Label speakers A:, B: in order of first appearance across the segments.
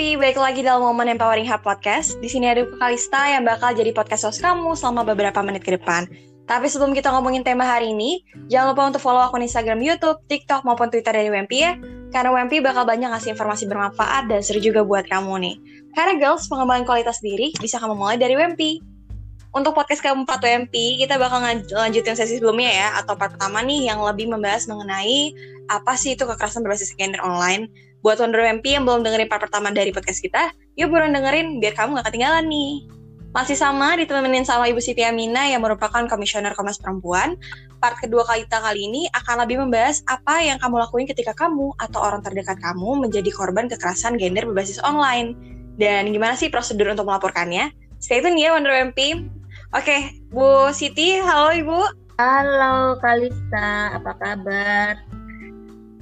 A: WMP, balik lagi dalam momen Empowering Hub Podcast. Di sini ada Kalista yang bakal jadi podcast host kamu selama beberapa menit ke depan. Tapi sebelum kita ngomongin tema hari ini, jangan lupa untuk follow akun Instagram, YouTube, TikTok, maupun Twitter dari WMP ya. Karena WMP bakal banyak ngasih informasi bermanfaat dan seru juga buat kamu nih. Karena girls, pengembangan kualitas diri bisa kamu mulai dari WMP. Untuk podcast keempat WMP, kita bakal lanjutin sesi sebelumnya ya, atau part pertama nih yang lebih membahas mengenai apa sih itu kekerasan berbasis gender online Buat Wonder MP yang belum dengerin part pertama dari podcast kita, yuk buruan dengerin biar kamu gak ketinggalan nih. Masih sama ditemenin sama Ibu Siti Amina yang merupakan Komisioner Komnas Perempuan. Part kedua kita kali ini akan lebih membahas apa yang kamu lakuin ketika kamu atau orang terdekat kamu menjadi korban kekerasan gender berbasis online. Dan gimana sih prosedur untuk melaporkannya? Stay tune ya Wonder MP. Oke, Bu Siti, halo Ibu.
B: Halo Kalista, apa kabar?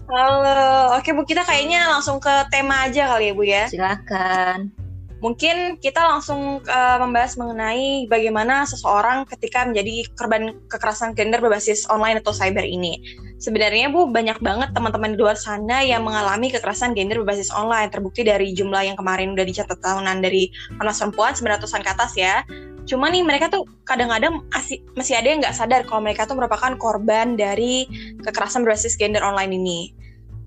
A: Halo, oke Bu kita kayaknya langsung ke tema aja kali ya Bu ya.
B: Silakan.
A: Mungkin kita langsung uh, membahas mengenai bagaimana seseorang ketika menjadi korban kekerasan gender berbasis online atau cyber ini. Sebenarnya Bu banyak banget teman-teman di luar sana yang mengalami kekerasan gender berbasis online. Terbukti dari jumlah yang kemarin udah dicatat tahunan dari Komnas Perempuan 900-an ke atas ya. Cuma nih mereka tuh kadang-kadang masih ada yang nggak sadar kalau mereka tuh merupakan korban dari kekerasan berbasis gender online ini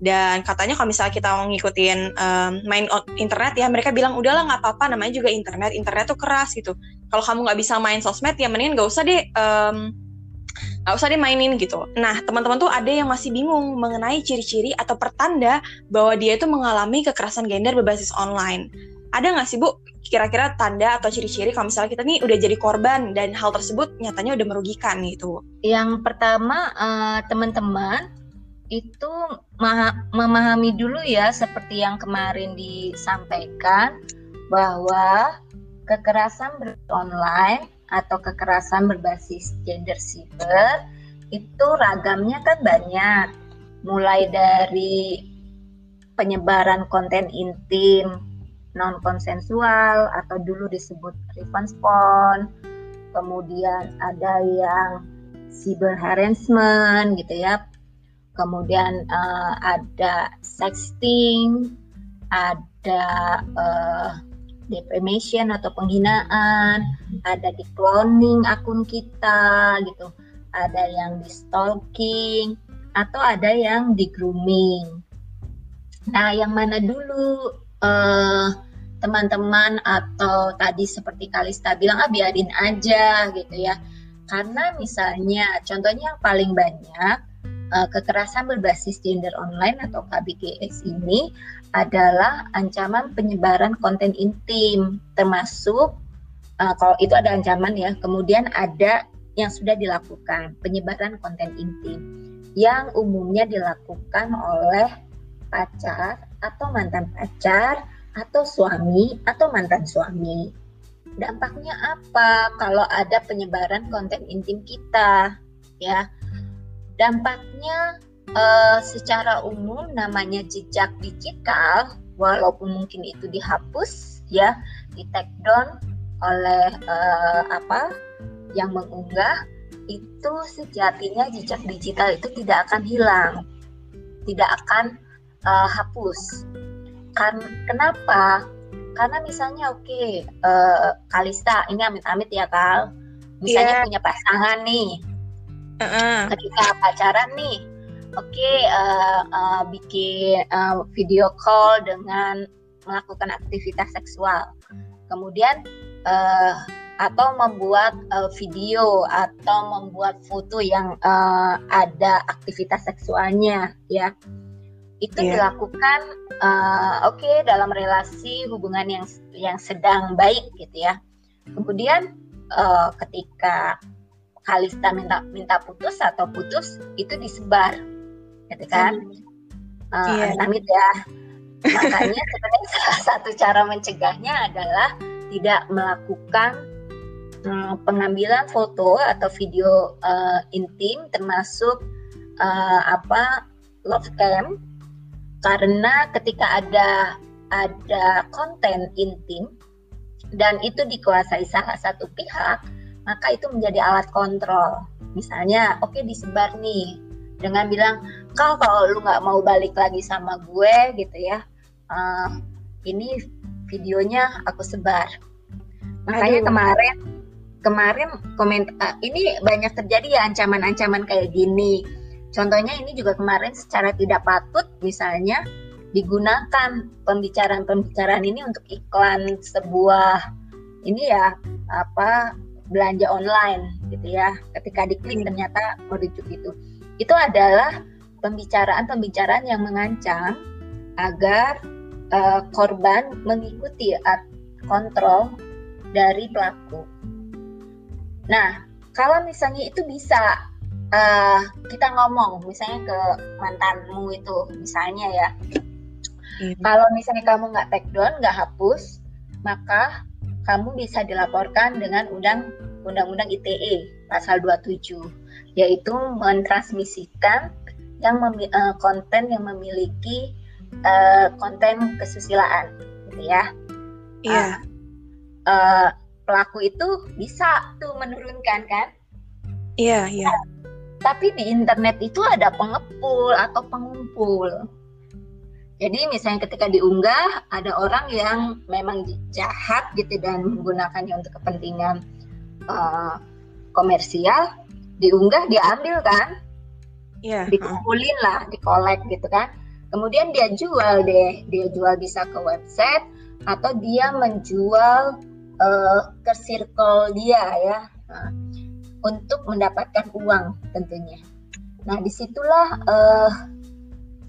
A: dan katanya kalau misalnya kita mau ngikutin um, main internet ya mereka bilang udahlah nggak apa-apa namanya juga internet internet tuh keras gitu kalau kamu nggak bisa main sosmed ya mendingan nggak usah deh um, usah deh mainin gitu. Nah, teman-teman tuh ada yang masih bingung mengenai ciri-ciri atau pertanda bahwa dia itu mengalami kekerasan gender berbasis online. Ada nggak sih, Bu, kira-kira tanda atau ciri-ciri kalau misalnya kita nih udah jadi korban dan hal tersebut nyatanya udah merugikan gitu?
B: Yang pertama, uh, teman-teman itu memahami dulu ya seperti yang kemarin disampaikan bahwa kekerasan online atau kekerasan berbasis gender cyber itu ragamnya kan banyak mulai dari penyebaran konten intim non konsensual atau dulu disebut revenge porn kemudian ada yang cyber harassment gitu ya. Kemudian uh, ada sexting, ada uh, defamation atau penghinaan, ada di cloning akun kita gitu, ada yang di stalking atau ada yang di grooming. Nah, yang mana dulu uh, teman-teman atau tadi seperti Kalista bilang ah biarin aja gitu ya. Karena misalnya contohnya yang paling banyak uh, kekerasan berbasis gender online atau KBGS ini adalah ancaman penyebaran konten intim termasuk uh, kalau itu ada ancaman ya kemudian ada yang sudah dilakukan penyebaran konten intim yang umumnya dilakukan oleh pacar atau mantan pacar atau suami atau mantan suami. Dampaknya apa kalau ada penyebaran konten intim kita ya? Dampaknya uh, secara umum namanya jejak digital, walaupun mungkin itu dihapus ya, di take down oleh uh, apa yang mengunggah itu sejatinya jejak digital itu tidak akan hilang, tidak akan uh, hapus. Kan kenapa? Karena misalnya oke, okay, uh, Kalista ini amit-amit ya Kal, misalnya yeah. punya pasangan nih, uh-uh. ketika pacaran nih oke okay, uh, eh, uh, eh, bikin uh, video call dengan melakukan aktivitas seksual kemudian uh, atau membuat uh, video atau membuat foto yang uh, ada aktivitas seksualnya ya itu yeah. dilakukan uh, oke okay, dalam relasi hubungan yang yang sedang baik gitu ya kemudian uh, ketika Kalista minta minta putus atau putus itu disebar gitu kan hmm. uh, yeah. ya makanya sebenarnya salah satu cara mencegahnya adalah tidak melakukan um, pengambilan foto atau video uh, intim termasuk uh, apa love cam karena ketika ada ada konten intim dan itu dikuasai salah satu pihak maka itu menjadi alat kontrol. Misalnya, oke okay, disebar nih dengan bilang, kau kalau lu nggak mau balik lagi sama gue gitu ya, uh, ini videonya aku sebar. Makanya Aduh. kemarin kemarin komen uh, ini banyak terjadi ya ancaman-ancaman kayak gini. Contohnya ini juga kemarin secara tidak patut misalnya digunakan pembicaraan-pembicaraan ini untuk iklan sebuah ini ya apa belanja online gitu ya. Ketika diklik ternyata merujuk itu. Itu adalah pembicaraan-pembicaraan yang mengancam agar uh, korban mengikuti kontrol dari pelaku. Nah, kalau misalnya itu bisa uh, kita ngomong, misalnya ke mantanmu itu, misalnya ya, hmm. kalau misalnya kamu nggak take down, nggak hapus, maka kamu bisa dilaporkan dengan undang undang-undang ITE pasal 27 yaitu mentransmisikan yang uh, konten yang memiliki uh, konten kesusilaan gitu ya.
A: Iya. Yeah.
B: Uh, uh, pelaku itu bisa tuh menurunkan kan?
A: Iya, yeah, iya. Yeah.
B: Tapi di internet itu ada pengepul atau pengumpul. Jadi misalnya ketika diunggah ada orang yang memang jahat gitu dan menggunakannya untuk kepentingan uh, komersial, diunggah diambil kan?
A: Iya. Yeah.
B: Dikumpulin lah, dikolek gitu kan. Kemudian dia jual deh, dia jual bisa ke website atau dia menjual uh, ke circle dia ya nah, untuk mendapatkan uang tentunya. Nah di situlah uh,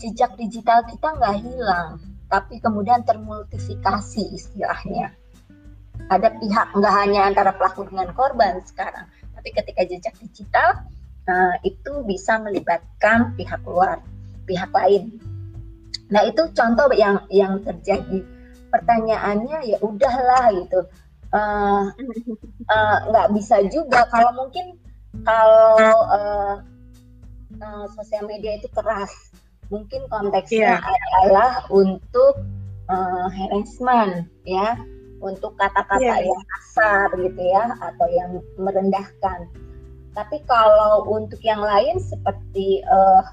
B: jejak digital kita nggak hilang, tapi kemudian termultifikasi istilahnya. Ada pihak nggak hanya antara pelaku dengan korban sekarang, tapi ketika jejak digital uh, itu bisa melibatkan pihak luar, pihak lain. Nah itu contoh yang yang terjadi. Pertanyaannya ya udahlah gitu nggak uh, uh, bisa juga kalau mungkin kalau uh, uh, sosial media itu keras mungkin konteksnya yeah. adalah untuk uh, harassment ya untuk kata-kata yeah. yang kasar gitu ya atau yang merendahkan tapi kalau untuk yang lain seperti uh,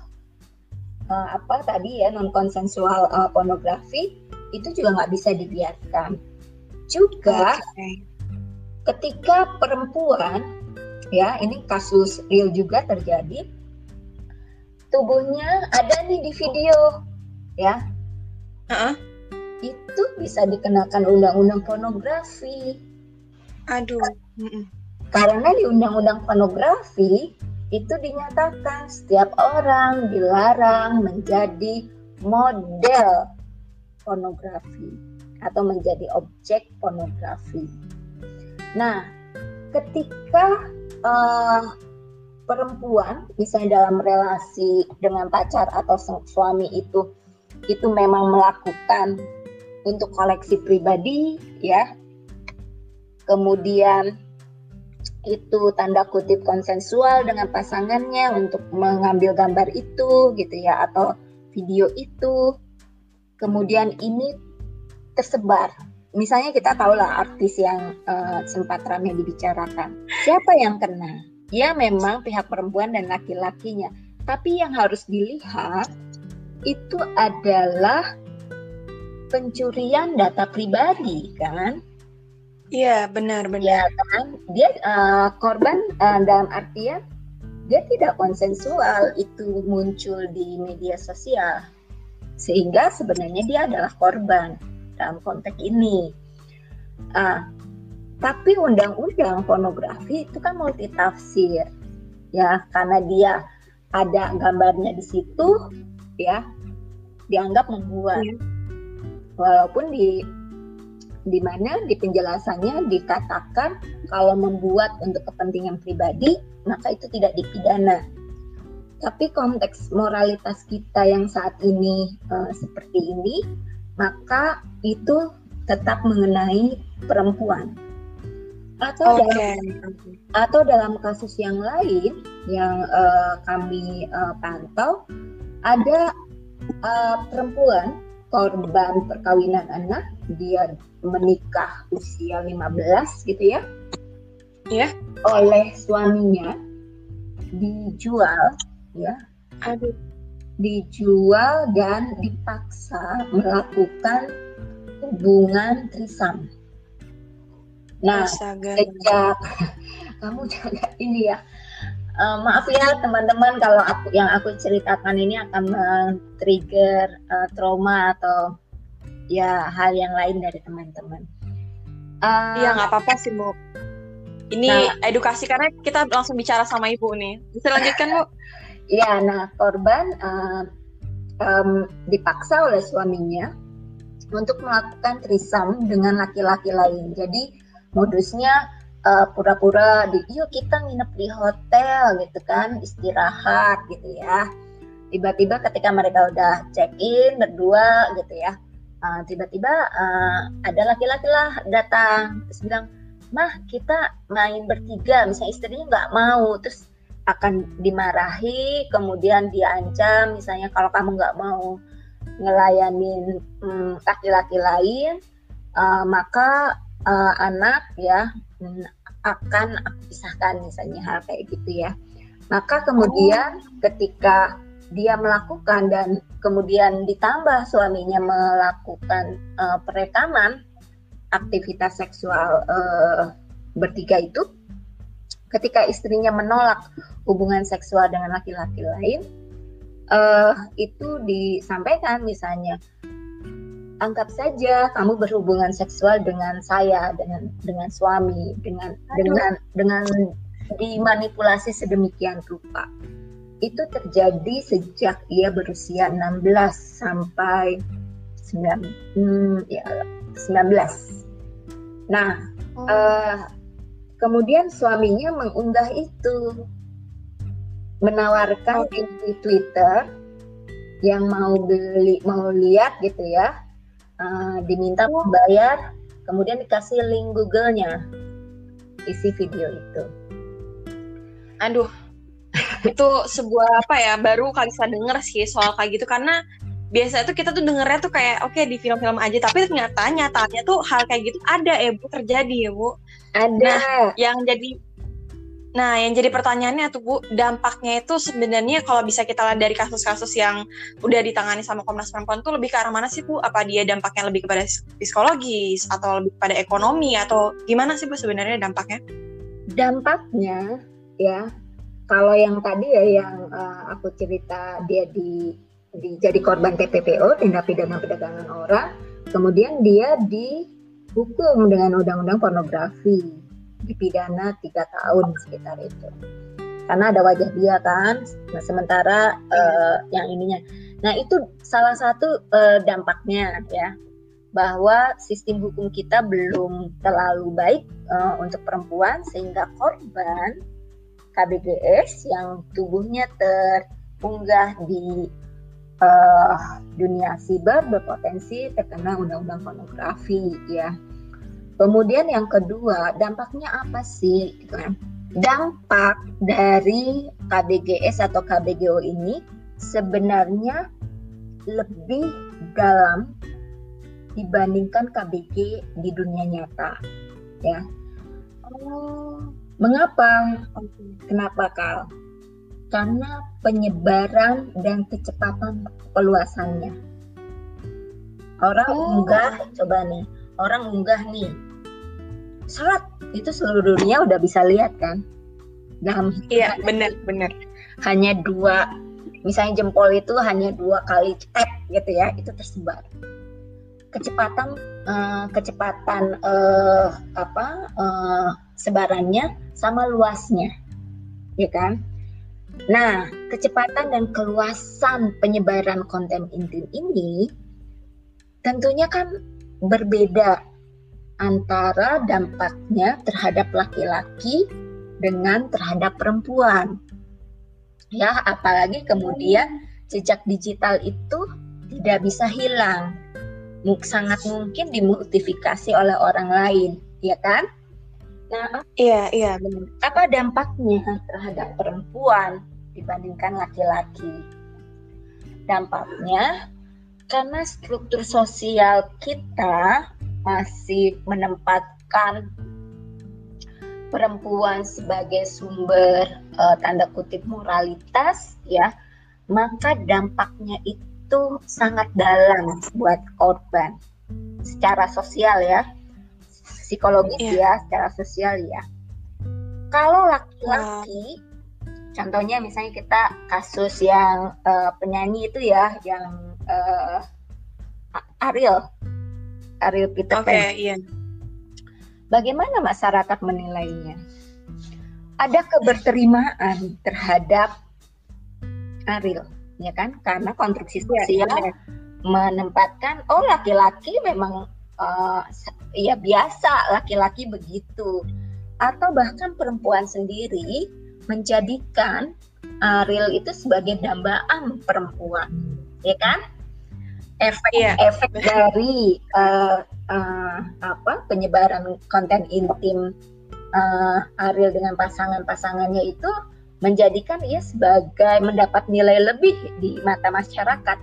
B: uh, apa tadi ya non konsensual uh, pornografi itu juga nggak bisa dibiarkan juga okay. ketika perempuan ya ini kasus real juga terjadi tubuhnya ada nih di video ya uh-uh. itu bisa dikenakan undang-undang pornografi
A: aduh
B: karena di undang-undang pornografi itu dinyatakan setiap orang dilarang menjadi model pornografi atau menjadi objek pornografi. Nah, ketika uh, perempuan misalnya dalam relasi dengan pacar atau suami itu itu memang melakukan untuk koleksi pribadi ya. Kemudian itu tanda kutip konsensual dengan pasangannya untuk mengambil gambar itu gitu ya atau video itu. Kemudian ini tersebar. Misalnya kita tahu lah artis yang uh, sempat ramai dibicarakan. Siapa yang kena? Ya memang pihak perempuan dan laki-lakinya. Tapi yang harus dilihat itu adalah pencurian data pribadi kan?
A: Iya benar benar.
B: Ya kan? Dia uh, korban uh, dalam artian dia tidak konsensual itu muncul di media sosial sehingga sebenarnya dia adalah korban dalam konteks ini. Uh, tapi undang-undang pornografi itu kan multi tafsir, ya karena dia ada gambarnya di situ, ya dianggap membuat. Ya. Walaupun di di mana di penjelasannya dikatakan kalau membuat untuk kepentingan pribadi maka itu tidak dipidana. Tapi konteks moralitas kita yang saat ini uh, seperti ini maka itu tetap mengenai perempuan. Atau okay. dalam atau dalam kasus yang lain yang uh, kami uh, pantau ada uh, perempuan korban perkawinan anak dia menikah usia 15 gitu ya.
A: Ya. Yeah.
B: Oleh suaminya dijual ya.
A: Aduh
B: dijual dan dipaksa melakukan hubungan trisam. Nah, Astaga. sejak kamu jaga ini ya. Uh, maaf ya teman-teman kalau aku yang aku ceritakan ini akan men-trigger uh, trauma atau ya hal yang lain dari teman-teman.
A: Uh, iya nggak apa-apa sih bu. Ini nah, edukasi karena kita langsung bicara sama ibu nih. Bisa lanjutkan bu?
B: Iya, nah korban uh, um, dipaksa oleh suaminya untuk melakukan trisam dengan laki-laki lain. Jadi modusnya uh, pura-pura di yuk kita nginep di hotel gitu kan istirahat gitu ya. Tiba-tiba ketika mereka udah check in berdua gitu ya, uh, tiba-tiba uh, ada laki-laki lah datang terus bilang mah kita main bertiga misalnya istrinya nggak mau terus akan dimarahi kemudian diancam. Misalnya kalau kamu nggak mau ngelayanin hmm, laki-laki hmm, lain uh, maka uh, anak ya hmm, akan aku pisahkan misalnya hal kayak gitu ya. Maka kemudian ketika dia melakukan dan kemudian ditambah suaminya melakukan uh, perekaman aktivitas seksual uh, bertiga itu ketika istrinya menolak hubungan seksual dengan laki-laki lain uh, itu disampaikan misalnya anggap saja kamu berhubungan seksual dengan saya dengan dengan suami dengan Aduh. dengan dengan dimanipulasi sedemikian rupa itu terjadi sejak ia berusia 16 sampai 9 hmm, ya 19. Nah, oh. uh, kemudian suaminya mengunggah itu. Menawarkan oh. di Twitter yang mau beli mau lihat gitu ya. Uh, diminta oh. membayar kemudian dikasih link Google-nya. Isi video itu.
A: Aduh. Itu sebuah apa ya baru kali saya denger sih soal kayak gitu. Karena biasa itu kita tuh dengernya tuh kayak oke okay, di film-film aja. Tapi ternyata nyatanya tuh hal kayak gitu ada ya bu. Terjadi ya bu.
B: Ada.
A: Nah, yang jadi nah yang jadi pertanyaannya tuh bu dampaknya itu sebenarnya kalau bisa kita lihat dari kasus-kasus yang udah ditangani sama Komnas Perempuan tuh lebih ke arah mana sih bu? Apa dia dampaknya lebih kepada psikologis atau lebih pada ekonomi atau gimana sih bu sebenarnya dampaknya?
B: Dampaknya ya kalau yang tadi ya yang uh, aku cerita dia di, di jadi korban TPPO tindak pidana perdagangan orang, kemudian dia dihukum dengan undang-undang pornografi, dipidana tiga tahun sekitar itu. Karena ada wajah dia kan, nah sementara uh, yang ininya. Nah itu salah satu uh, dampaknya ya bahwa sistem hukum kita belum terlalu baik uh, untuk perempuan sehingga korban KBGS yang tubuhnya terunggah di uh, dunia siber berpotensi terkena undang-undang pornografi ya. Kemudian yang kedua, dampaknya apa sih? Gitu kan? Dampak dari KBGS atau KBGO ini sebenarnya lebih dalam dibandingkan KBG di dunia nyata ya. Oh, Mengapa? Kenapa Kal? Karena penyebaran dan kecepatan peluasannya. Orang oh. unggah, coba nih, orang unggah nih, salat itu seluruh dunia udah bisa lihat kan?
A: Dalam iya benar benar.
B: Hanya dua, misalnya jempol itu hanya dua kali tap gitu ya, itu tersebar. Kecepatan uh, kecepatan uh, apa uh, sebarannya sama luasnya, ya kan? Nah, kecepatan dan keluasan penyebaran konten intim ini tentunya kan berbeda antara dampaknya terhadap laki-laki dengan terhadap perempuan. Ya, apalagi kemudian jejak digital itu tidak bisa hilang. Sangat mungkin dimultifikasi oleh orang lain, ya kan?
A: Nah, iya, iya benar.
B: Apa dampaknya terhadap perempuan dibandingkan laki-laki? Dampaknya karena struktur sosial kita masih menempatkan perempuan sebagai sumber uh, tanda kutip moralitas ya, maka dampaknya itu sangat dalam buat korban. secara sosial ya, psikologis yeah. ya, secara sosial ya. Kalau laki-laki, wow. Contohnya misalnya kita kasus yang uh, penyanyi itu ya, yang uh, Ariel, Ariel Peter Pan. Okay, iya. Bagaimana masyarakat menilainya? Ada keberterimaan terhadap Ariel, ya kan? Karena konstruksi iya, sosial ya, menempatkan oh laki-laki memang uh, ya biasa laki-laki begitu atau bahkan perempuan sendiri menjadikan Ariel itu sebagai dambaan perempuan ya kan? Efek yeah. efek dari uh, uh, apa penyebaran konten intim uh, Ariel dengan pasangan-pasangannya itu menjadikan ia sebagai mendapat nilai lebih di mata masyarakat.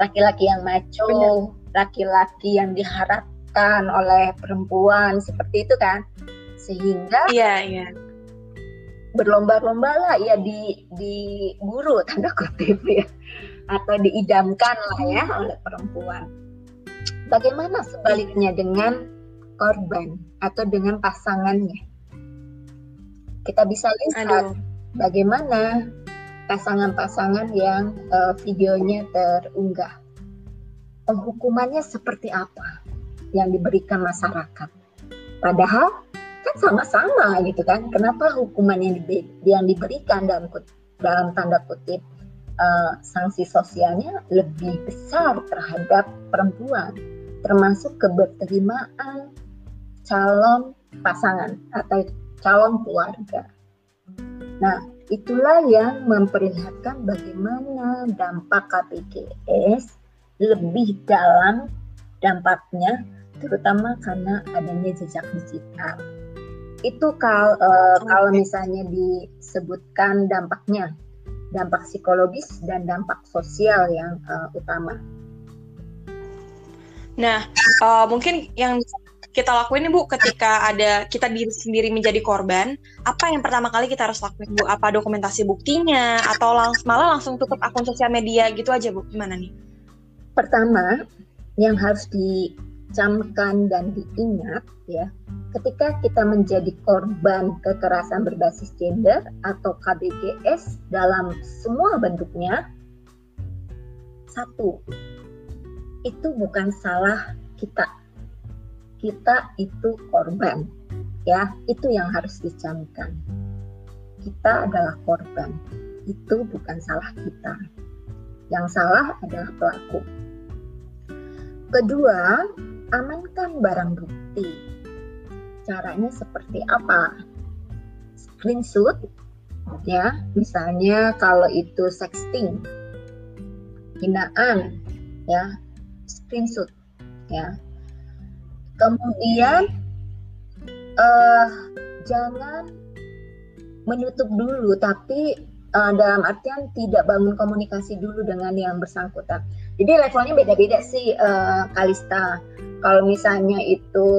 B: Laki-laki yang maco, laki-laki yang diharapkan oleh perempuan seperti itu kan, sehingga
A: iya iya
B: berlomba-lomba lah ya di diburu tanda kutip ya atau diidamkan lah ya oleh perempuan. Bagaimana sebaliknya dengan korban atau dengan pasangannya? Kita bisa lihat Aduh. bagaimana pasangan-pasangan yang uh, videonya terunggah. Hukumannya seperti apa yang diberikan masyarakat? Padahal kan sama-sama gitu kan. Kenapa hukuman yang, di, yang diberikan dalam dalam tanda kutip uh, sanksi sosialnya lebih besar terhadap perempuan, termasuk keberterimaan calon pasangan atau calon keluarga. Nah, Itulah yang memperlihatkan bagaimana dampak KPKS lebih dalam dampaknya terutama karena adanya jejak digital. Itu kal, uh, kalau misalnya disebutkan dampaknya, dampak psikologis dan dampak sosial yang uh, utama.
A: Nah, uh, mungkin yang kita lakuin nih Bu ketika ada kita diri sendiri menjadi korban, apa yang pertama kali kita harus lakuin Bu? Apa dokumentasi buktinya atau langs malah langsung tutup akun sosial media gitu aja Bu? Gimana nih?
B: Pertama, yang harus dicamkan dan diingat ya, ketika kita menjadi korban kekerasan berbasis gender atau KBGS dalam semua bentuknya, satu, itu bukan salah kita. Kita itu korban ya itu yang harus dicamkan. Kita adalah korban itu bukan salah kita. Yang salah adalah pelaku. Kedua amankan barang bukti. Caranya seperti apa? Screenshot ya. Misalnya kalau itu sexting hinaan ya. Screenshot ya. Kemudian uh, jangan menutup dulu, tapi uh, dalam artian tidak bangun komunikasi dulu dengan yang bersangkutan. Jadi levelnya beda-beda sih, uh, Kalista. Kalau misalnya itu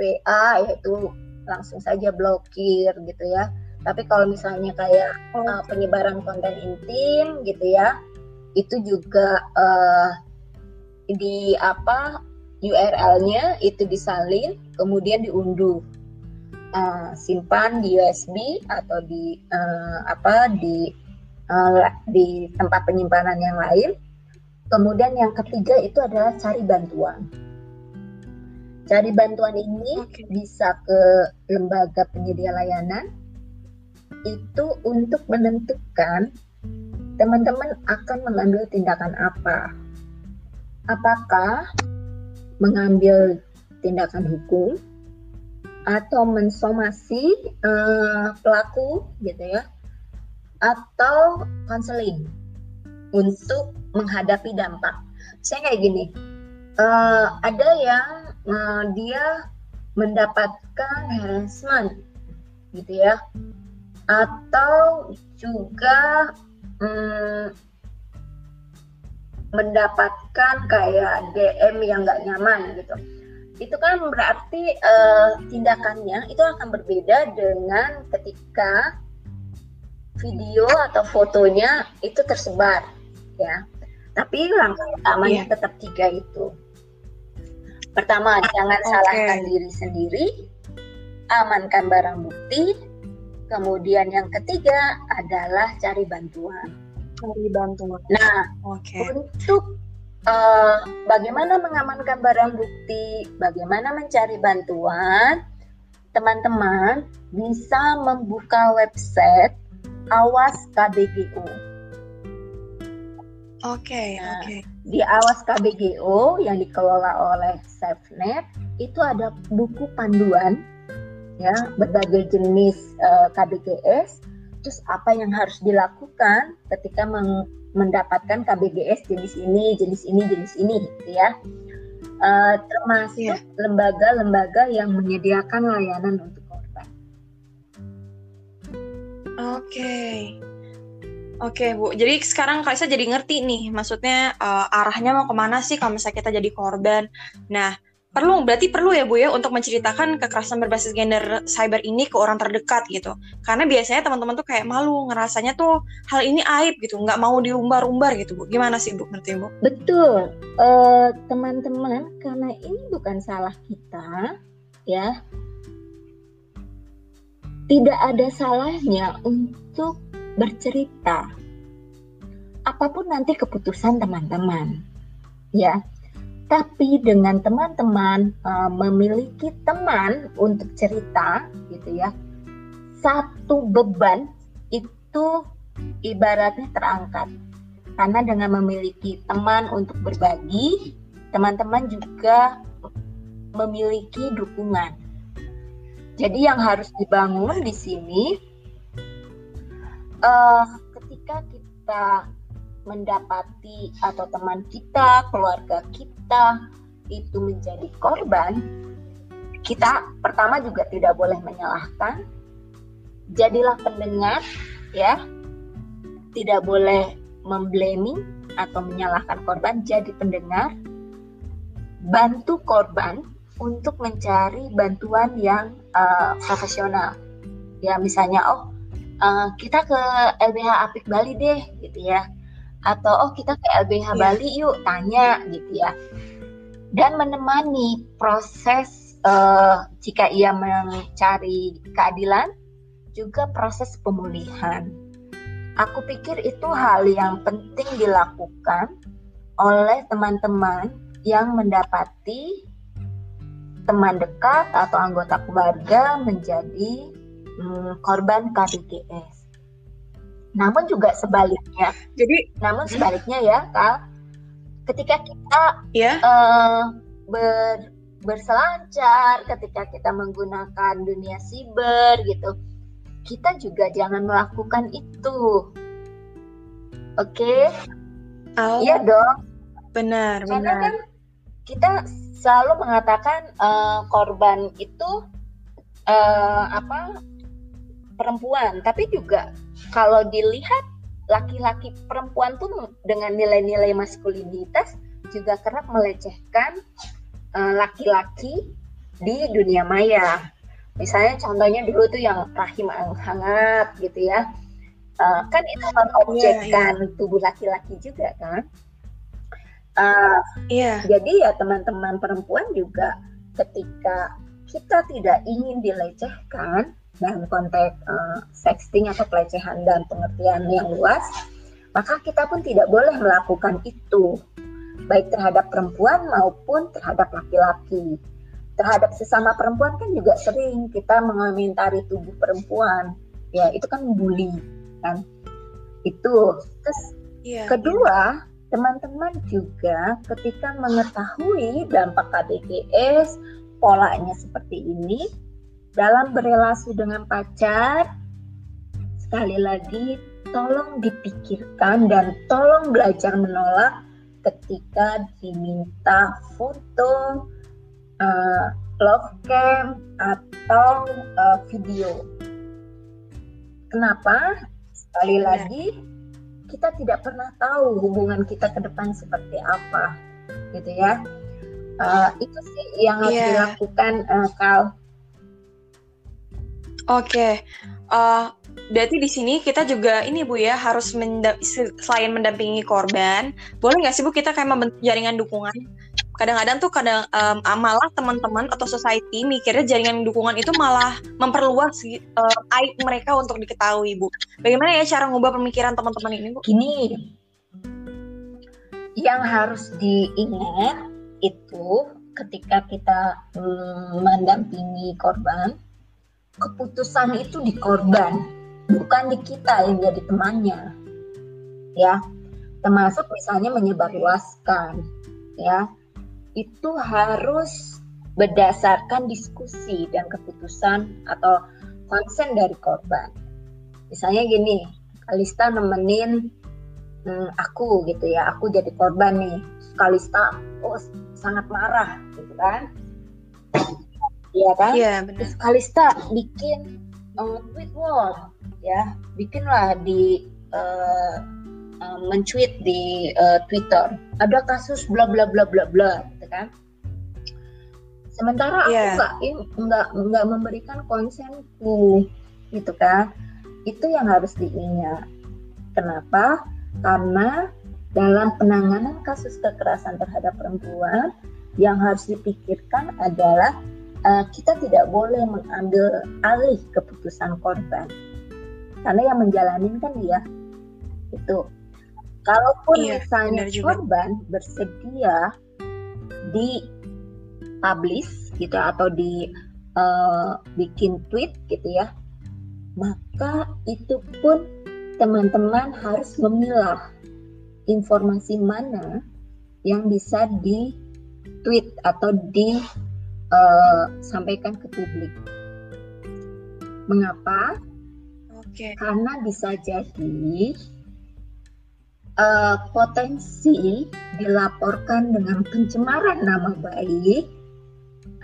B: WA, yaitu langsung saja blokir gitu ya. Tapi kalau misalnya kayak uh, penyebaran konten intim gitu ya, itu juga uh, di apa URL-nya itu disalin, kemudian diunduh. Uh, simpan di USB atau di uh, apa di uh, di tempat penyimpanan yang lain. Kemudian yang ketiga itu adalah cari bantuan. Cari bantuan ini okay. bisa ke lembaga penyedia layanan itu untuk menentukan teman-teman akan mengambil tindakan apa. Apakah mengambil tindakan hukum atau mensomasi uh, pelaku gitu ya atau konseling untuk menghadapi dampak. Saya kayak gini, uh, ada yang uh, dia mendapatkan harassment gitu ya, atau juga um, mendapatkan kayak DM yang nggak nyaman gitu. Itu kan berarti uh, tindakannya itu akan berbeda dengan ketika video atau fotonya itu tersebar ya tapi langkah utamanya yeah. tetap tiga itu Pertama, jangan okay. salahkan diri sendiri, amankan barang bukti. Kemudian yang ketiga adalah cari bantuan.
A: Cari bantuan.
B: Nah, okay. untuk uh, bagaimana mengamankan barang bukti, bagaimana mencari bantuan, teman-teman bisa membuka website Awas KBGO.
A: Oke, okay, nah, oke. Okay.
B: Di Awas KBGO yang dikelola oleh SafeNet itu ada buku panduan ya berbagai jenis uh, eh, KBGS terus apa yang harus dilakukan ketika meng mendapatkan KBGS jenis ini, jenis ini, jenis ini gitu ya. Uh, termasuk iya. lembaga-lembaga yeah. yang menyediakan layanan untuk korban.
A: Oke. Okay. Oke Bu, jadi sekarang Kalisa jadi ngerti nih, maksudnya uh, arahnya mau ke mana sih kalau misalnya kita jadi korban. Nah, perlu berarti perlu ya Bu ya untuk menceritakan kekerasan berbasis gender cyber ini ke orang terdekat gitu. Karena biasanya teman-teman tuh kayak malu, ngerasanya tuh hal ini aib gitu, nggak mau diumbar-umbar gitu Bu. Gimana sih Bu, ngerti Bu?
B: Betul, uh, teman-teman, karena ini bukan salah kita, ya. Tidak ada salahnya untuk bercerita. Apa pun nanti keputusan teman-teman, ya. Tapi dengan teman-teman uh, memiliki teman untuk cerita, gitu ya, satu beban itu ibaratnya terangkat. Karena dengan memiliki teman untuk berbagi, teman-teman juga memiliki dukungan. Jadi yang harus dibangun di sini uh, ketika kita mendapati atau teman kita, keluarga kita itu menjadi korban, kita pertama juga tidak boleh menyalahkan. Jadilah pendengar ya. Tidak boleh memblaming atau menyalahkan korban, jadi pendengar. Bantu korban untuk mencari bantuan yang uh, profesional. Ya misalnya oh uh, kita ke LBH Apik Bali deh gitu ya. Atau oh kita ke LBH yeah. Bali yuk tanya gitu ya. Dan menemani proses uh, jika ia mencari keadilan juga proses pemulihan. Aku pikir itu hal yang penting dilakukan oleh teman-teman yang mendapati teman dekat atau anggota keluarga menjadi hmm, korban KBGS. Namun juga sebaliknya. Jadi, namun sebaliknya ya, Kal, ketika kita yeah. Ya. uh, ber, berselancar, ketika kita menggunakan dunia siber gitu, kita juga jangan melakukan itu. Oke? Okay?
A: Oh, iya dong. Benar, Karena benar. kan
B: kita selalu mengatakan uh, korban itu uh, apa perempuan, tapi juga kalau dilihat laki-laki perempuan tuh dengan nilai-nilai maskulinitas juga kerap melecehkan eh, laki-laki uh, di dunia maya. Misalnya contohnya dulu tuh yang rahim hangat gitu ya. Uh, kan itu mengobjekkan yeah, yeah. tubuh laki-laki juga kan. Uh, yeah. Jadi ya teman-teman perempuan juga ketika kita tidak ingin dilecehkan, dalam konteks uh, sexting atau pelecehan dan pengertian yang luas, maka kita pun tidak boleh melakukan itu, baik terhadap perempuan maupun terhadap laki-laki. Terhadap sesama perempuan kan juga sering kita mengomentari tubuh perempuan, ya itu kan bully kan. Itu. Terus yeah. kedua, teman-teman juga ketika mengetahui dampak KBGS, polanya seperti ini, dalam berelasi dengan pacar, sekali lagi tolong dipikirkan dan tolong belajar menolak ketika diminta foto, uh, love cam atau uh, video. Kenapa? Sekali iya. lagi kita tidak pernah tahu hubungan kita ke depan seperti apa, gitu ya. Uh, itu sih yang harus yeah. dilakukan, uh, Kal.
A: Oke, uh, berarti di sini kita juga ini bu ya harus selain mendampingi korban, boleh nggak sih bu kita kayak membentuk jaringan dukungan? Kadang-kadang tuh kadang um, malah teman-teman atau society mikirnya jaringan dukungan itu malah memperluas uh, aib mereka untuk diketahui bu. Bagaimana ya cara ngubah pemikiran teman-teman ini bu?
B: Gini. Yang harus diingat itu ketika kita mm, mendampingi korban keputusan itu di korban bukan di kita yang jadi temannya ya termasuk misalnya menyebarluaskan ya itu harus berdasarkan diskusi dan keputusan atau konsen dari korban. Misalnya gini, Kalista nemenin hmm, aku gitu ya, aku jadi korban nih. Kalista oh sangat marah gitu kan. Iya kan?
A: Iya benar.
B: Terus Kalista bikin uh, tweet war ya, bikinlah di uh, uh, mencuit di uh, Twitter. Ada kasus bla bla bla bla bla kan sementara yeah. aku iya. nggak nggak nggak memberikan konsenku gitu kan itu yang harus diingat kenapa karena dalam penanganan kasus kekerasan terhadap perempuan yang harus dipikirkan adalah uh, kita tidak boleh mengambil alih keputusan korban. Karena yang menjalanin kan dia. Itu kalaupun iya, misalnya korban bersedia di publish gitu atau di uh, bikin tweet gitu ya maka itu pun teman-teman harus memilah informasi mana yang bisa di tweet atau disampaikan uh, ke publik. Mengapa?
A: Okay.
B: Karena bisa jadi uh, potensi dilaporkan dengan pencemaran nama baik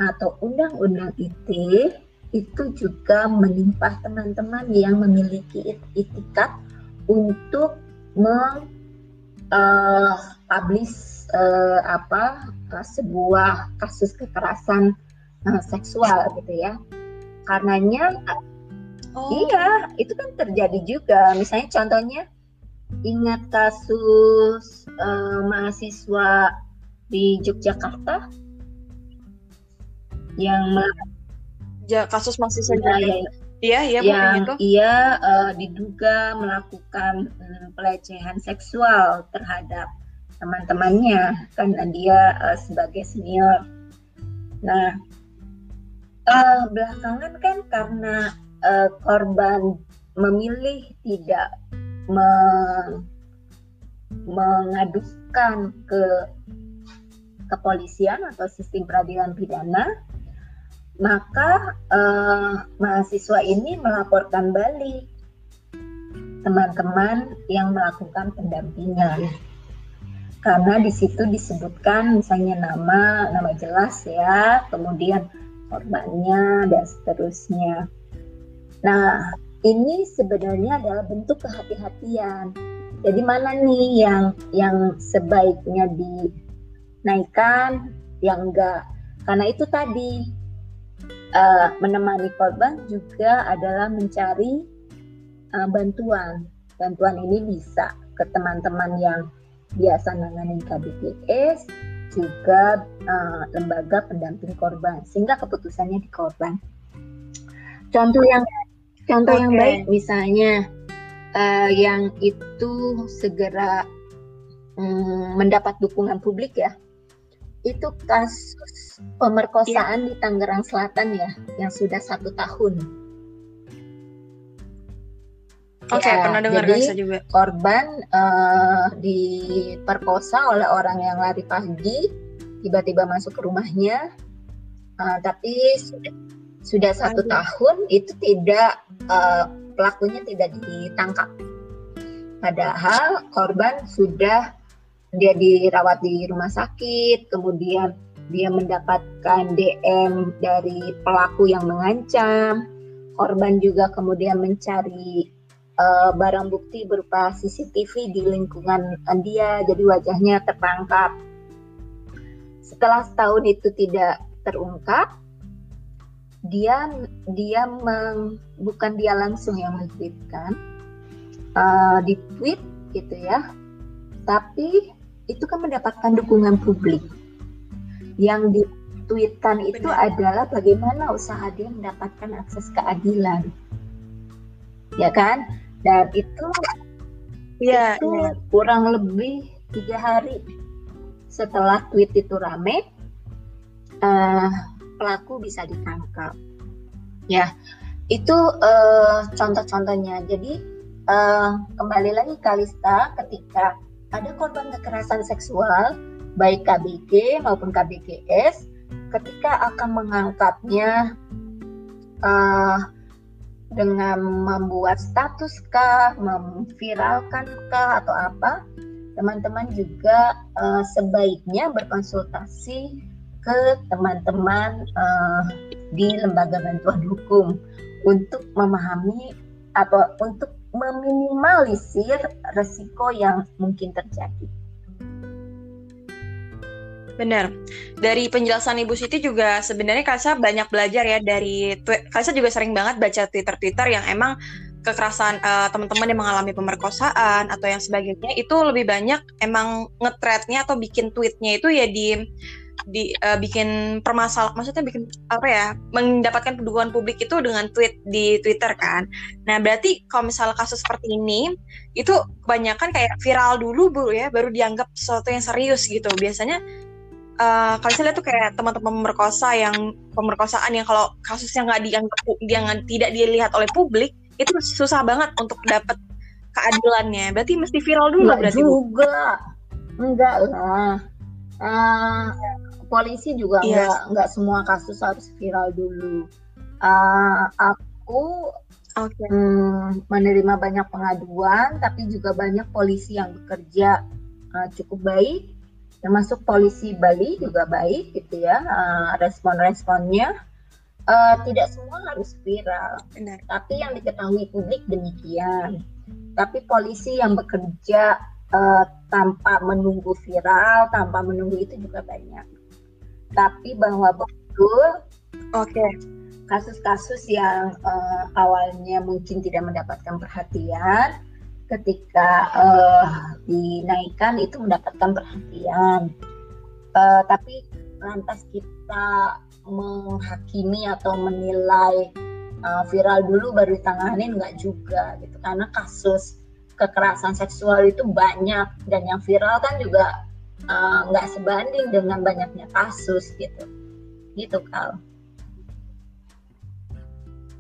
B: atau undang-undang ITE itu juga menimpa teman-teman yang memiliki itikat untuk meng uh, publish uh, apa uh, sebuah kasus kekerasan uh, seksual gitu ya. Karenanya oh. iya itu kan terjadi juga. Misalnya contohnya ingat kasus uh, mahasiswa di Yogyakarta yang
A: ya, kasus mahasiswa ya, ya,
B: Iya, iya, yang itu. ia uh, diduga melakukan um, pelecehan seksual terhadap teman-temannya kan dia uh, sebagai senior. Nah, uh, belakangan kan karena uh, korban memilih tidak mengadukan ke kepolisian atau sistem peradilan pidana, maka eh, mahasiswa ini melaporkan balik teman-teman yang melakukan pendampingan karena di situ disebutkan misalnya nama nama jelas ya kemudian korbannya dan seterusnya nah ini sebenarnya adalah bentuk kehati-hatian. Jadi mana nih yang yang sebaiknya dinaikkan, yang enggak? Karena itu tadi uh, menemani korban juga adalah mencari uh, bantuan. Bantuan ini bisa ke teman-teman yang biasa nanganin KBPS, juga uh, lembaga pendamping korban, sehingga keputusannya di korban. Contoh yang Contoh okay. yang baik misalnya uh, yang itu segera um, mendapat dukungan publik ya. Itu kasus pemerkosaan yeah. di Tangerang Selatan ya, yang sudah satu tahun.
A: Oke, okay, ya, pernah dengar
B: jadi juga. Korban uh, diperkosa oleh orang yang lari pagi, tiba-tiba masuk ke rumahnya, uh, tapi sudah sudah satu tahun itu tidak uh, pelakunya tidak ditangkap. Padahal korban sudah dia dirawat di rumah sakit, kemudian dia mendapatkan DM dari pelaku yang mengancam. Korban juga kemudian mencari uh, barang bukti berupa CCTV di lingkungan dia, jadi wajahnya tertangkap. Setelah setahun itu tidak terungkap, dia dia meng, bukan dia langsung yang mentweetkan uh, di tweet gitu ya tapi itu kan mendapatkan dukungan publik yang ditweetkan itu Benar. adalah bagaimana usaha dia mendapatkan akses keadilan ya kan dan itu ya, itu ya. kurang lebih tiga hari setelah tweet itu rame uh, pelaku bisa ditangkap ya itu uh, contoh-contohnya jadi uh, kembali lagi Kalista ketika ada korban kekerasan seksual baik KBG maupun KBGS ketika akan mengangkatnya uh, dengan membuat status kah, memviralkan kah atau apa, teman-teman juga uh, sebaiknya berkonsultasi ke teman-teman uh, di lembaga bantuan hukum untuk memahami atau untuk meminimalisir resiko yang mungkin terjadi.
A: Benar. Dari penjelasan Ibu Siti juga sebenarnya Kalsa banyak belajar ya dari Kalsa juga sering banget baca Twitter-Twitter yang emang kekerasan uh, teman-teman yang mengalami pemerkosaan atau yang sebagainya itu lebih banyak emang ngetretnya atau bikin tweetnya itu ya di di uh, bikin permasalahan maksudnya bikin apa ya mendapatkan dukungan publik itu dengan tweet di Twitter kan. Nah, berarti kalau misalnya kasus seperti ini itu kebanyakan kayak viral dulu Bu ya baru dianggap sesuatu yang serius gitu. Biasanya uh, kalau saya lihat tuh kayak teman-teman pemerkosa yang pemerkosaan yang kalau kasusnya nggak dianggap yang tidak dilihat oleh publik itu susah banget untuk dapat keadilannya. Berarti mesti viral dulu
B: Enggak
A: berarti
B: juga. Bu. Enggak lah. Uh, polisi juga yes. Iya. enggak enggak semua kasus harus viral dulu. Uh, aku okay. hmm, menerima banyak pengaduan, tapi juga banyak polisi yang bekerja uh, cukup baik termasuk polisi Bali juga baik gitu ya uh, respon-responnya uh, tidak semua harus viral Benar. tapi yang diketahui publik demikian tapi polisi yang bekerja uh, tanpa menunggu viral tanpa menunggu itu juga banyak tapi bahwa betul oke okay. kasus-kasus yang uh, awalnya mungkin tidak mendapatkan perhatian ketika uh, dinaikkan itu mendapatkan perhatian. Uh, tapi lantas kita menghakimi atau menilai uh, viral dulu baru ditangani enggak juga gitu karena kasus kekerasan seksual itu banyak dan yang viral kan juga nggak uh, sebanding dengan banyaknya kasus gitu gitu kal.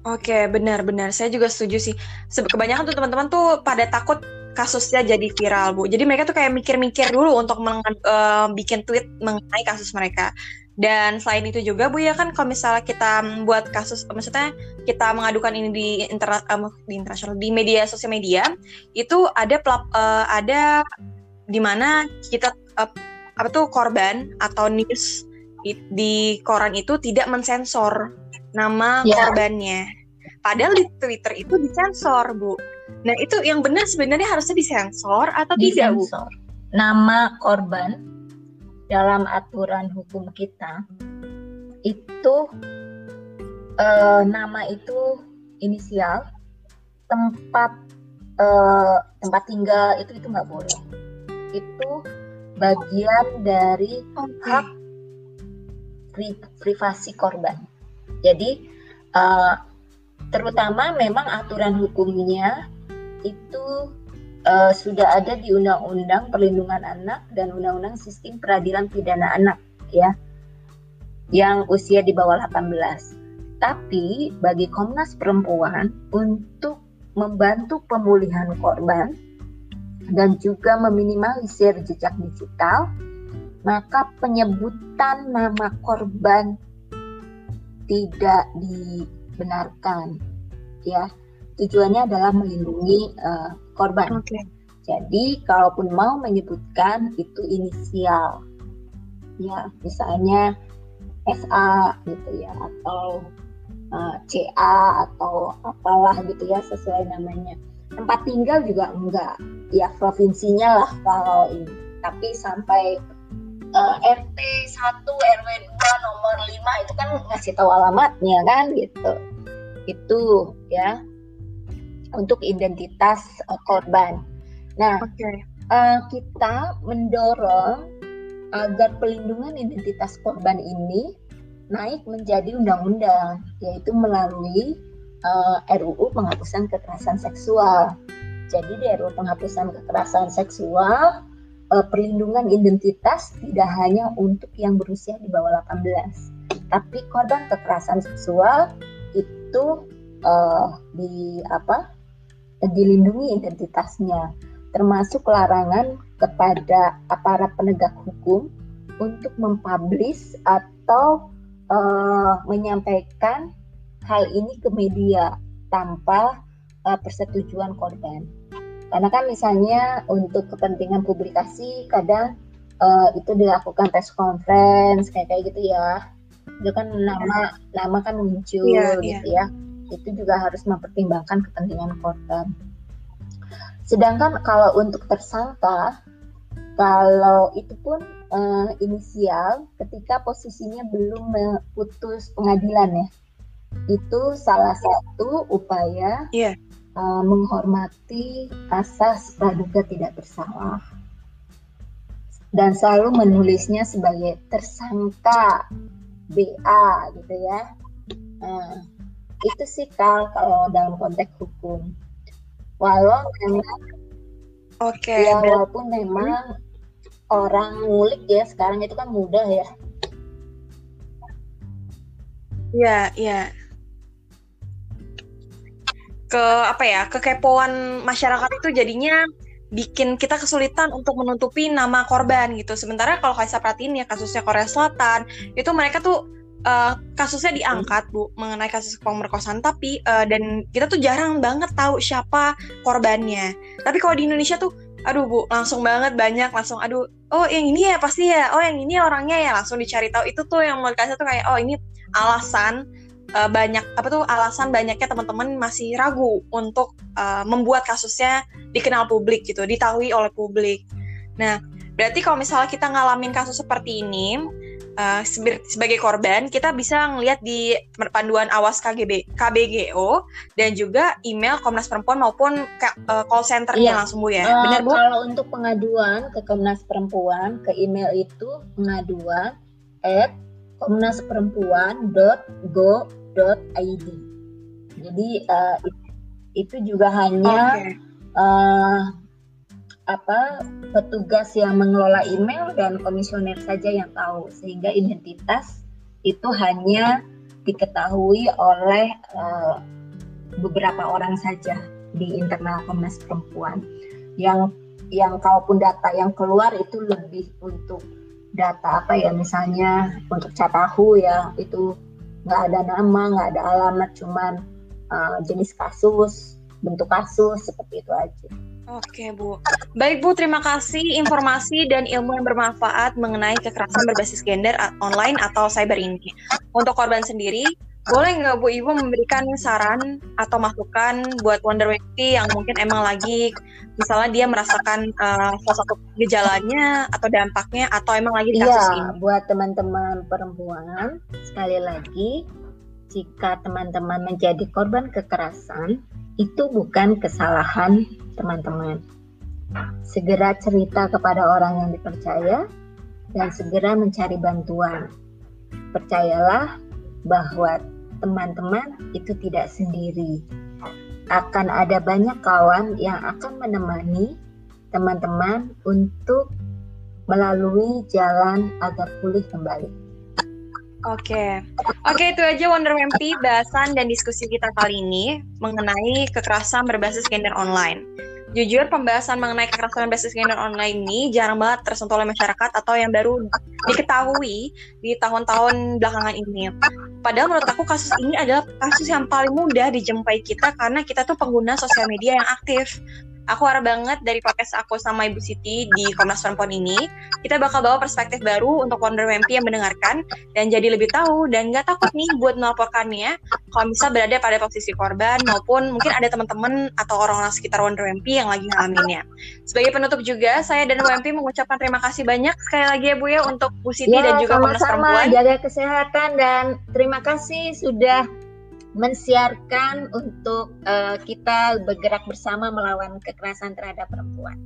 A: Oke, benar-benar. Saya juga setuju sih. Kebanyakan tuh teman-teman tuh pada takut kasusnya jadi viral, Bu. Jadi mereka tuh kayak mikir-mikir dulu untuk uh, bikin tweet mengenai kasus mereka. Dan selain itu juga, Bu, ya kan kalau misalnya kita buat kasus, maksudnya kita mengadukan ini di, internet, um, di internasional, di media sosial media, itu ada pelap, uh, ada di mana kita uh, apa tuh korban atau news di koran itu tidak mensensor nama yeah. korbannya. Padahal di Twitter itu disensor, Bu. Nah, itu yang benar sebenarnya harusnya disensor atau disensor. tidak, Bu?
B: Nama korban dalam aturan hukum kita itu uh, nama itu inisial, tempat uh, tempat tinggal itu itu nggak boleh. Itu bagian dari okay. hak pri privasi korban. Jadi uh, terutama memang aturan hukumnya itu uh, sudah ada di Undang-Undang Perlindungan Anak dan Undang-Undang Sistem Peradilan Pidana Anak ya yang usia di bawah 18. Tapi bagi Komnas Perempuan untuk membantu pemulihan korban dan juga meminimalisir jejak digital, maka penyebutan nama korban tidak dibenarkan ya. Tujuannya adalah melindungi uh, korban. Okay. jadi kalaupun mau menyebutkan itu inisial ya misalnya SA gitu ya atau uh, eh, CA atau apalah gitu ya sesuai namanya. Tempat tinggal juga enggak ya provinsinya lah kalau ini. Tapi sampai uh, RT 1 RW 2 nomor 5 itu kan ngasih tahu alamatnya kan gitu itu ya untuk identitas uh, korban nah okay. uh, kita mendorong agar pelindungan identitas korban ini naik menjadi undang-undang, yaitu melalui uh, eh, RUU penghapusan kekerasan seksual. Jadi di RUU penghapusan kekerasan seksual, uh, perlindungan identitas tidak hanya untuk yang berusia di bawah 18, tapi korban kekerasan seksual itu uh, di apa? dilindungi identitasnya, termasuk larangan kepada aparat penegak hukum untuk mempublish atau uh, menyampaikan hal ini ke media tanpa uh, persetujuan korban. Karena kan misalnya untuk kepentingan publikasi kadang uh, itu dilakukan press conference kayak kayak gitu ya. Itu kan nama nama kan muncul yeah, gitu yeah. ya. Itu juga harus mempertimbangkan kepentingan korban. Sedangkan kalau untuk tersangka kalau itu pun uh, inisial ketika posisinya belum putus pengadilan ya. Itu salah satu upaya yeah. Uh, menghormati asas praduga tidak bersalah. Dan selalu menulisnya sebagai tersangka BA gitu ya. Uh, itu sih kalau kalau dalam konteks hukum. Walau memang Oke. Okay. Ya walaupun memang orang ngulik ya sekarang itu kan mudah ya.
A: Iya, iya. Ke apa ya? Kekepoan masyarakat itu jadinya bikin kita kesulitan untuk menutupi nama korban gitu. Sementara kalau Kaisa perhatiin ya kasusnya Korea Selatan, itu mereka tuh uh, kasusnya diangkat Bu mengenai kasus pemerkosaan tapi uh, dan kita tuh jarang banget tahu siapa korbannya. Tapi kalau di Indonesia tuh aduh bu langsung banget banyak langsung aduh oh yang ini ya pasti ya oh yang ini orangnya ya langsung dicari tahu itu tuh yang menurut saya tuh kayak oh ini alasan uh, banyak apa tuh alasan banyaknya teman-teman masih ragu untuk uh, membuat kasusnya dikenal publik gitu ditahui oleh publik nah berarti kalau misalnya kita ngalamin kasus seperti ini uh, sebagai korban kita bisa ngelihat di panduan awas KGB KBGO dan juga email Komnas Perempuan maupun uh, call centernya iya. langsung Bu ya. Uh, Benar Bu?
B: Kalau untuk pengaduan ke Komnas Perempuan ke email itu pengaduan at komnasperempuan.go.id. Jadi uh, itu juga hanya okay. uh, apa petugas yang mengelola email dan komisioner saja yang tahu sehingga identitas itu hanya diketahui oleh uh, beberapa orang saja di internal Komnas Perempuan yang yang kalaupun data yang keluar itu lebih untuk data apa ya misalnya untuk catahu ya itu nggak ada nama nggak ada alamat cuman uh, jenis kasus bentuk kasus seperti itu aja.
A: Oke Bu, baik Bu terima kasih informasi dan ilmu yang bermanfaat mengenai kekerasan berbasis gender online atau cyber ini. Untuk korban sendiri, boleh nggak Bu Ibu memberikan saran atau masukan buat Wonder Wekti yang mungkin emang lagi misalnya dia merasakan uh, salah satu gejalanya atau dampaknya atau emang lagi di kasus ya,
B: ini? buat teman-teman perempuan sekali lagi jika teman-teman menjadi korban kekerasan itu bukan kesalahan teman-teman. Segera cerita kepada orang yang dipercaya dan segera mencari bantuan. Percayalah bahwa teman-teman itu tidak sendiri. Akan ada banyak kawan yang akan menemani teman-teman untuk melalui jalan agar pulih kembali.
A: Oke, oke itu aja Wonder Wempy bahasan dan diskusi kita kali ini mengenai kekerasan berbasis gender online. Jujur pembahasan mengenai kekerasan berbasis gender online ini jarang banget tersentuh oleh masyarakat atau yang baru diketahui di tahun-tahun belakangan ini. Padahal menurut aku kasus ini adalah kasus yang paling mudah dijumpai kita karena kita tuh pengguna sosial media yang aktif aku harap banget dari podcast aku sama Ibu Siti di Komnas Perempuan ini, kita bakal bawa perspektif baru untuk Wonder WMP yang mendengarkan dan jadi lebih tahu dan nggak takut nih buat melaporkannya kalau bisa berada pada posisi korban maupun mungkin ada teman-teman atau orang-orang sekitar Wonder WMP yang lagi ngalaminnya. Sebagai penutup juga, saya dan WMP mengucapkan terima kasih banyak sekali lagi ya Bu ya untuk Bu Siti ya, dan juga Komnas Perempuan.
B: jaga kesehatan dan terima kasih sudah mensiarkan untuk uh, kita bergerak bersama melawan kekerasan terhadap perempuan.